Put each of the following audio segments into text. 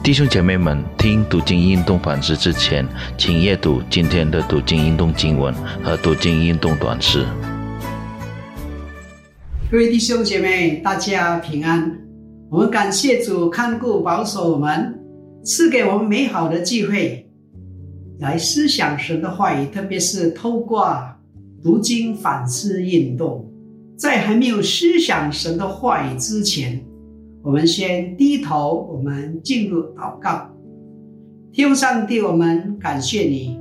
弟兄姐妹们，听读经运动反思之前，请阅读今天的读经运动经文和读经运动短诗。各位弟兄姐妹，大家平安。我们感谢主看顾保守我们，赐给我们美好的机会，来思想神的话语，特别是透过读经反思运动。在还没有思想神的话语之前，我们先低头，我们进入祷告。天上帝，我们感谢你，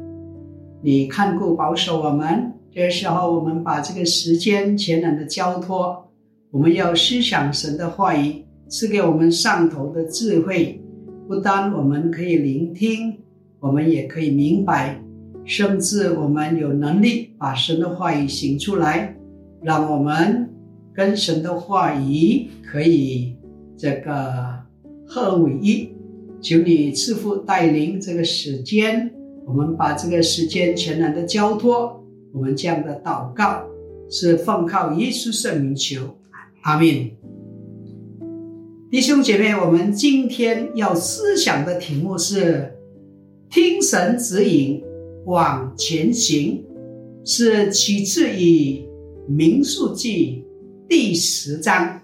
你看顾保守我们。这时候，我们把这个时间全然的交托，我们要思想神的话语，赐给我们上头的智慧。不单我们可以聆听，我们也可以明白，甚至我们有能力把神的话语行出来，让我们跟神的话语可以这个贺伟一。求你赐福带领这个时间，我们把这个时间全然的交托。我们这样的祷告是奉靠耶稣圣名求，阿门。弟兄姐妹，我们今天要思想的题目是听神指引往前行，是取自于民数记第十章。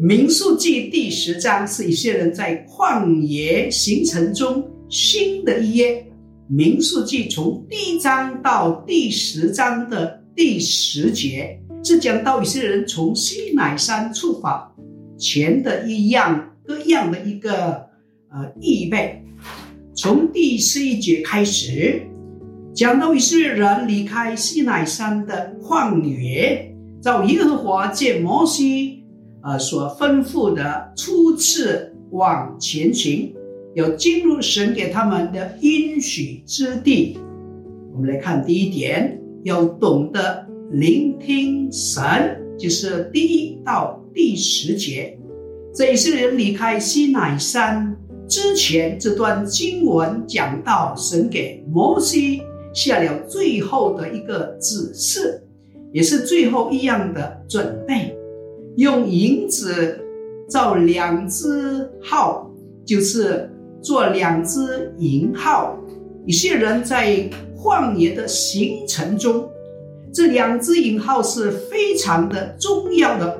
民数记第十章是一些人在旷野行程中新的一页。民数记从第一章到第十章的第十节，是讲到一些人从西乃山出发前的一样各样的一个呃预备。从第十一节开始，讲到以色列人离开西乃山的旷野，照耶和华见摩西呃所吩咐的初次往前行。要进入神给他们的应许之地。我们来看第一点，要懂得聆听神，就是第一到第十节。这些人离开西乃山之前，这段经文讲到神给摩西下了最后的一个指示，也是最后一样的准备，用银子造两只号，就是。做两只银号，一些人在旷野的行程中，这两只银号是非常的重要的，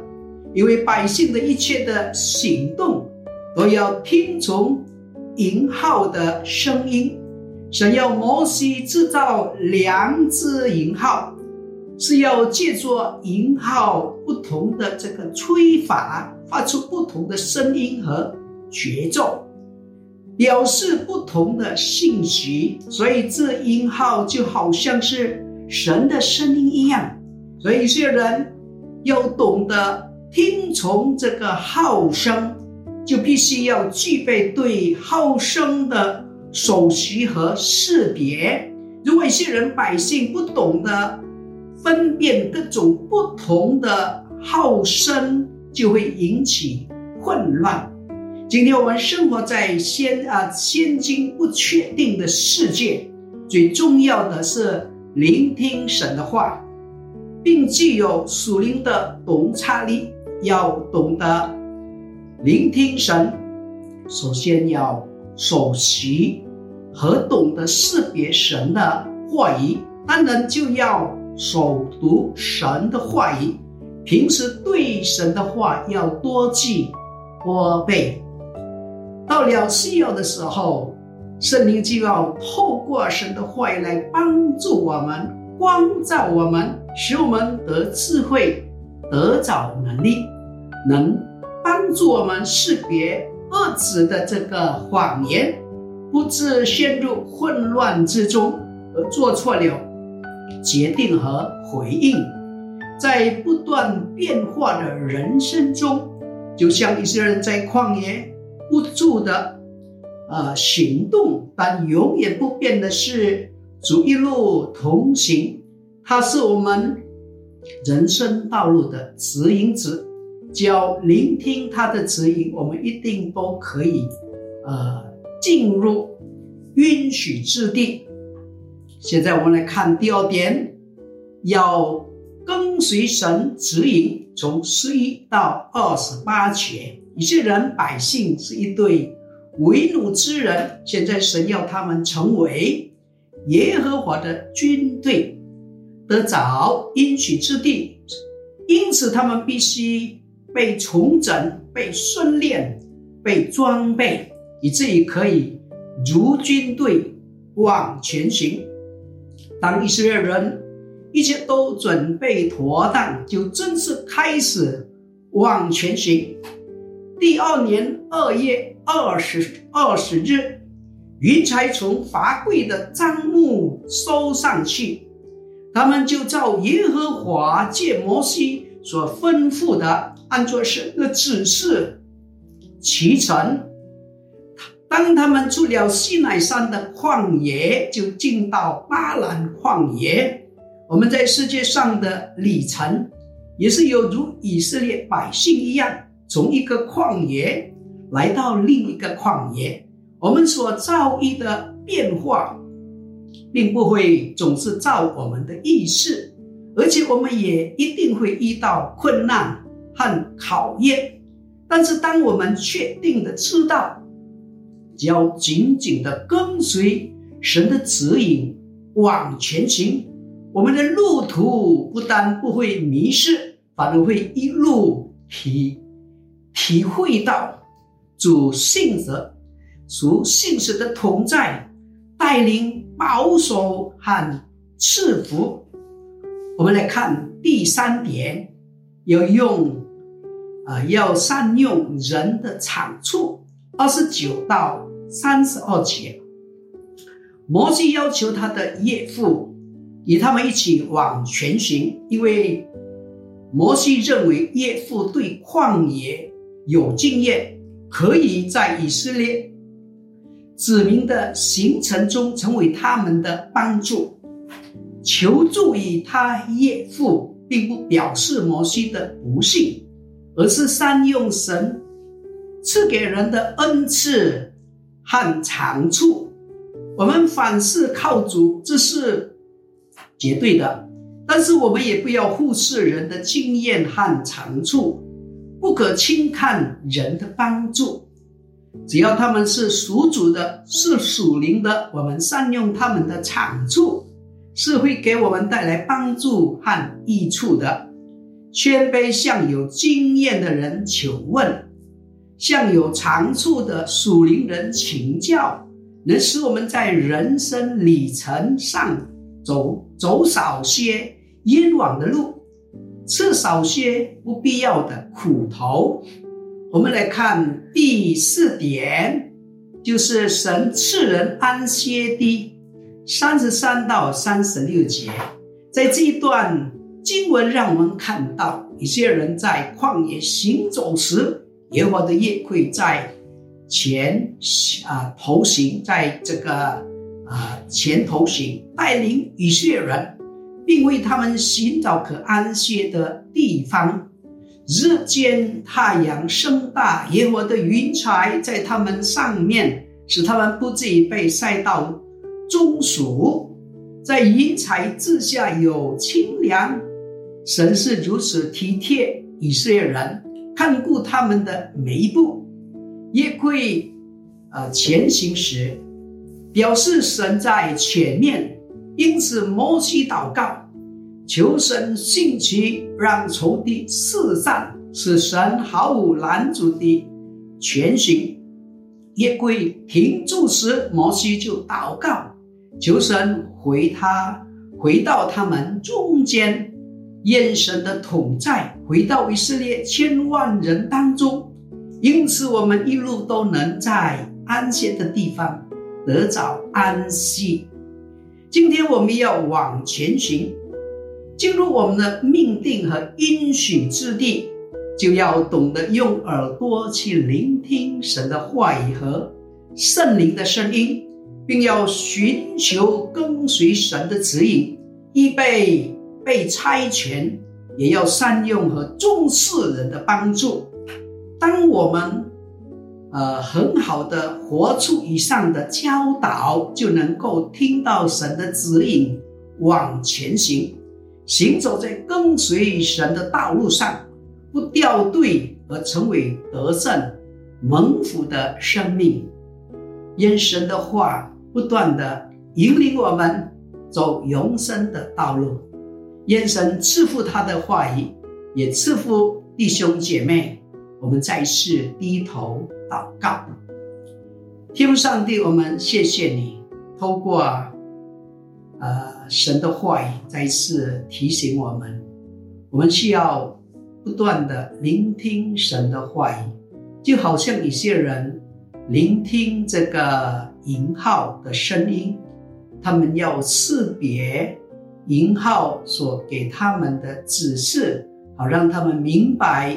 因为百姓的一切的行动都要听从银号的声音。想要摩西制造两只银号，是要借助银号不同的这个吹法，发出不同的声音和节奏。表示不同的信息，所以这音号就好像是神的声音一样。所以一些人要懂得听从这个号声，就必须要具备对号声的熟悉和识别。如果一些人百姓不懂得分辨各种不同的号声，就会引起混乱。今天我们生活在先啊现今不确定的世界，最重要的是聆听神的话，并具有属灵的洞察力。要懂得聆听神，首先要熟悉和懂得识别神的话语，当然就要熟读神的话语。平时对神的话要多记多背。到了需要的时候，圣灵就要透过神的话语来帮助我们、光照我们，使我们得智慧、得找能力，能帮助我们识别恶子的这个谎言，不致陷入混乱之中而做错了决定和回应。在不断变化的人生中，就像一些人在旷野。不住的，呃，行动，但永远不变的是主一路同行。它是我们人生道路的指引者，只要聆听他的指引，我们一定都可以，呃，进入允许之地。现在我们来看第二点，要跟随神指引，从十一到二十八节。以色列人百姓是一对为奴之人，现在神要他们成为耶和华的军队，得着应许之地，因此他们必须被重整、被训练、被装备，以至于可以如军队往前行。当以色列人一切都准备妥当，就正式开始往前行。第二年二月二十二十日，云彩从华贵的帐幕收上去，他们就照耶和华借摩西所吩咐的，按照神的指示启程。当他们出了西奈山的旷野，就进到巴兰旷野。我们在世界上的里程，也是有如以色列百姓一样。从一个旷野来到另一个旷野，我们所遭遇的变化，并不会总是照我们的意思，而且我们也一定会遇到困难和考验。但是，当我们确定的知道，只要紧紧的跟随神的指引往前行，我们的路途不但不会迷失，反而会一路体。体会到主信实、主信实的同在，带领、保守和赐福。我们来看第三点，要用啊，要善用人的长处。二十九到三十二节，摩西要求他的岳父与他们一起往前行，因为摩西认为岳父对旷野。有经验，可以在以色列子民的行程中成为他们的帮助。求助于他岳父，并不表示摩西的不幸，而是善用神赐给人的恩赐和长处。我们凡事靠主，这是绝对的，但是我们也不要忽视人的经验和长处。不可轻看人的帮助，只要他们是属主的，是属灵的，我们善用他们的长处，是会给我们带来帮助和益处的。谦卑向有经验的人求问，向有长处的属灵人请教，能使我们在人生里程上走走少些冤枉的路。吃少些不必要的苦头。我们来看第四点，就是神赐人安歇的三十三到三十六节。在这一段经文，让我们看到一些人在旷野行走时，耶和华的夜会在前啊头行，在这个啊前头行，带领一些人。并为他们寻找可安歇的地方。日间太阳升大，野火的云彩在他们上面，使他们不至于被晒到中暑。在云彩之下有清凉。神是如此体贴以色列人，看顾他们的每一步。也会呃前行时，表示神在前面。因此，摩西祷告，求神兴起，让仇敌四散，使神毫无拦阻的前行。夜归停住时，摩西就祷告，求神回他回到他们中间，愿神的统在回到以色列千万人当中。因此，我们一路都能在安歇的地方得着安息。今天我们要往前行，进入我们的命定和应许之地，就要懂得用耳朵去聆听神的话语和圣灵的声音，并要寻求跟随神的指引，预备被差遣，也要善用和重视人的帮助。当我们。呃，很好的活出以上的教导，就能够听到神的指引，往前行，行走在跟随神的道路上，不掉队，而成为得胜蒙福的生命。因神的话不断的引领我们走永生的道路。愿神赐福他的话语，也赐福弟兄姐妹。我们再次低头祷告，天父上帝，我们谢谢你，透过呃神的话语，再次提醒我们，我们需要不断的聆听神的话语，就好像一些人聆听这个银号的声音，他们要识别银号所给他们的指示，好让他们明白。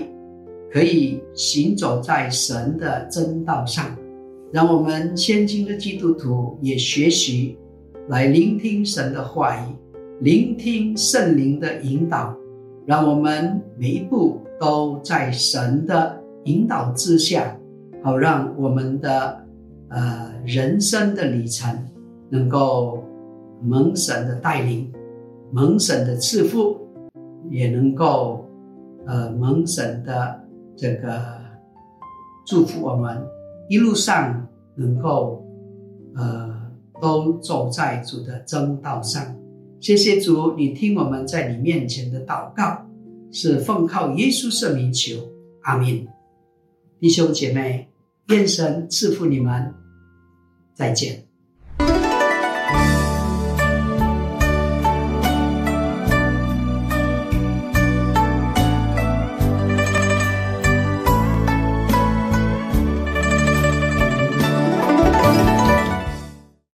可以行走在神的真道上，让我们先进的基督徒也学习来聆听神的话语，聆听圣灵的引导，让我们每一步都在神的引导之下，好让我们的呃人生的旅程能够蒙神的带领，蒙神的赐福，也能够呃蒙神的。这个祝福我们一路上能够呃都走在主的正道上。谢谢主，你听我们在你面前的祷告，是奉靠耶稣圣名求，阿门。弟兄姐妹，愿神赐福你们，再见。